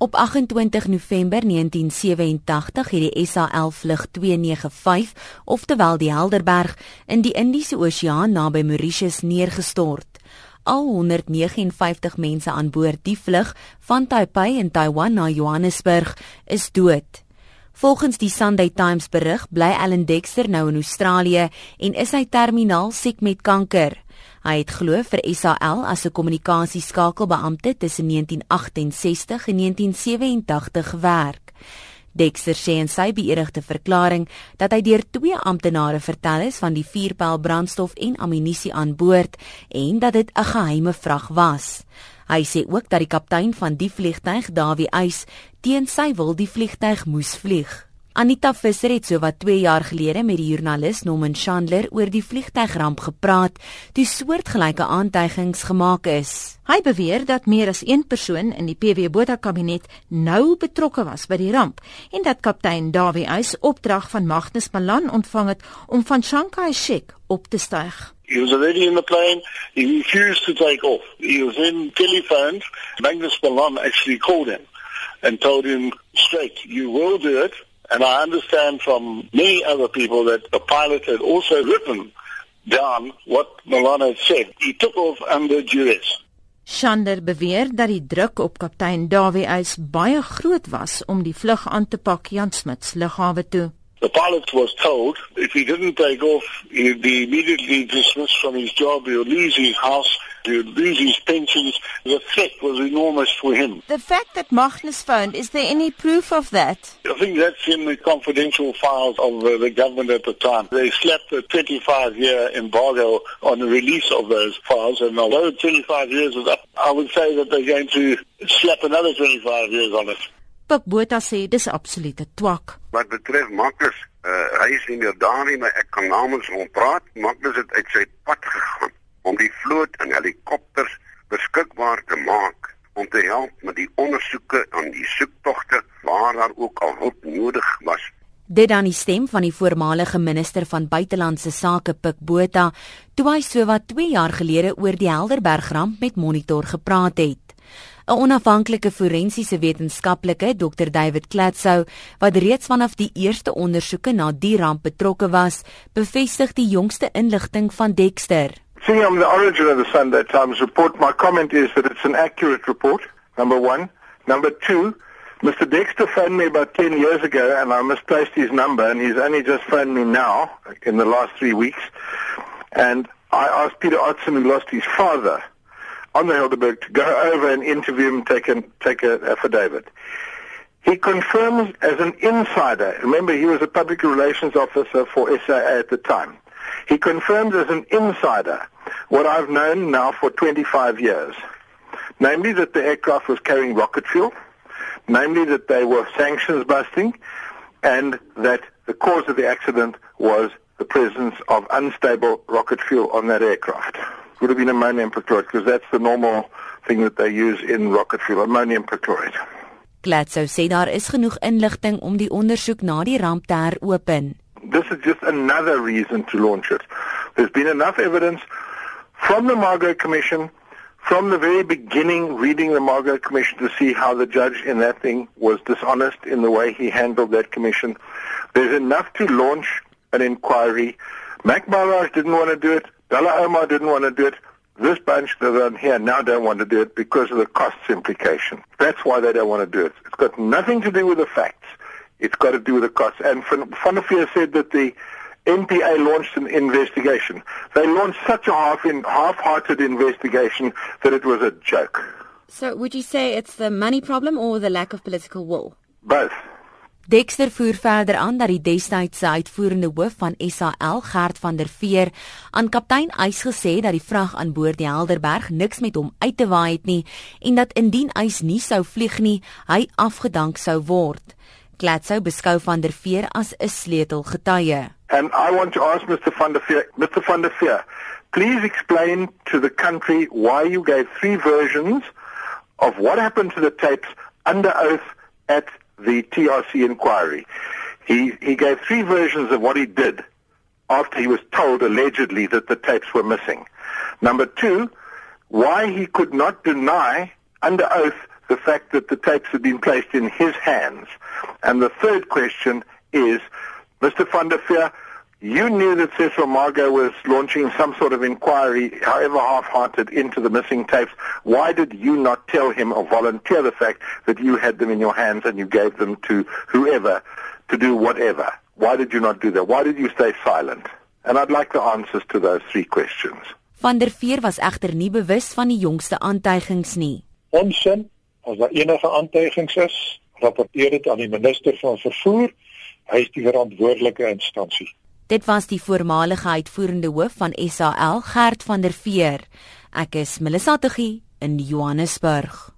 Op 28 November 1987 het die SAL vlug 295, oftewel die Helderberg, in die Indiese Oseaan naby Mauritius neergestort. Al 159 mense aan boord die vlug van Taipei in Taiwan na Johannesburg is dood. Volgens die Sunday Times berig, bly Alan Dexter nou in Australië en is hy terminaal siek met kanker. Hy het glo vir SAL as 'n kommunikasieskakelbeampte tussen 1968 en 1987 gewerk. Dexter sê in sy beëdigde verklaring dat hy deur twee amptenare vertel is van die vuurpyl brandstof en ammunisie aan boord en dat dit 'n geheime vrag was. Hy sê ook dat die kaptein van die vliegtyg, Dawie Eis, teen sy wil die vliegtyg moes vlieg. Anita Visser het sowat 2 jaar gelede met die joernalis Norman Chandler oor die vliegtuigramp gepraat, toe soortgelyke aantuigings gemaak is. Hy beweer dat meer as een persoon in die PW Botha kabinet nou betrokke was by die ramp en dat kaptein Dawie Eis opdrag van Magnus Malan ontvang het om van Shanghai Shek op te styg. He was already in the plane. He refused to take off. He was in telephone. Magnus Malan actually called him and told him straight, you will do it. And I understand from many other people that the pilot had also written down what Milan had said. He took off under duress. Shander beweer dat die druk op kaptein Dawie Eis baie groot was om die vlug aan te pak Jan Smuts lughawe toe. The pilot was told if he didn't take off, he'd be immediately dismissed from his job, he'd lose his house, he would lose his pensions. The threat was enormous for him. The fact that Magnus phoned, is there any proof of that? I think that's in the confidential files of uh, the government at the time. They slapped a 25-year embargo on the release of those files, and although 25 years is up, I would say that they're going to slap another 25 years on it. Pik Botha sê dis absolute twak. Wat betref Magnus, uh, hy is nie meer daar nie, maar ek kan namens hom praat. Magnus het uit sy pad gegaan om die vloot en helikopters beskikbaar te maak om te help met die ondersoeke en die soektogte waar daar ook al hulp nodig was. Dit dan die stem van die voormalige minister van buitelandse sake Pik Botha toe hy sowat 2 jaar gelede oor die Helderberg ramp met Monitor gepraat het. 'n Onafhanklike forensiese wetenskaplike, Dr David Klatsou, wat reeds vanaf die eerste ondersoeke na die ramp betrokke was, bevestig die jongste inligting van Dexter. Seeing on the origin of the Sunday Times report, my comment is that it's an accurate report, number one. Number two, Mr. Dexter phoned me about 10 years ago and I misplaced his number and he's only just phoned me now in the last three weeks. And I asked Peter Otson, who lost his father on the Hildeberg, to go over and interview him and take, an, take affidavit. He confirms as an insider, remember he was a public relations officer for SAA at the time. He confirms as an insider what I've known now for 25 years. Namely that the aircraft was carrying rocket fuel, namely that they were sanctions busting, and that the cause of the accident was the presence of unstable rocket fuel on that aircraft. Would have been ammonium perchlorate because that's the normal thing that they use in rocket fuel, ammonium perchlorate. Gladsoe sê daar is genoeg inligting om die ondersoek na die ramp te heropen. this is just another reason to launch it. There's been enough evidence from the Margot Commission, from the very beginning, reading the Margot Commission to see how the judge in that thing was dishonest in the way he handled that commission. There's enough to launch an inquiry. Mac Barrage didn't want to do it. Bella Omar didn't want to do it. This bunch that are here now don't want to do it because of the costs implication. That's why they don't want to do it. It's got nothing to do with the facts. It's got to do with the costs. And Veer said that the NPA launched an investigation. They launched such a half in, half-hearted investigation that it was a joke. So would you say it's the money problem or the lack of political will? Both. Dexter voer verder aan dat die destydse uitvoerende hoof van SAL, Gert van der Veer, aan kaptein Eis gesê dat die vrag aan boord die Helderberg niks met hom uit te waai het nie en dat indien Eis nie sou vlieg nie, hy afgedank sou word. Gladsou beskou van der Veer as 'n sleutelgetuie. And I want to ask Mr van der Veer, Mr van der Veer, please explain to the country why you gave three versions of what happened to the tapes under oath at the TRC inquiry. He he gave three versions of what he did after he was told allegedly that the tapes were missing. Number 2, why he could not deny under oath the fact that the tapes had been placed in his hands. And the third question is, Mr. van der you knew that Cecil Margot was launching some sort of inquiry, however half-hearted, into the missing tapes. Why did you not tell him or volunteer the fact that you had them in your hands and you gave them to whoever to do whatever? Why did you not do that? Why did you stay silent? And I'd like the answers to those three questions. Van der Veer was egter nie bewus van die jongste aantuigings nie. Onsin, as daar enige aantuigings is, rapporteer dit aan die minister van vervoer. Hy is die verantwoordelike instansie. Dit was die voormalige uitvoerende hoof van SAL, Gert van der Veer. Ek is Melissa Tuggie in Johannesburg.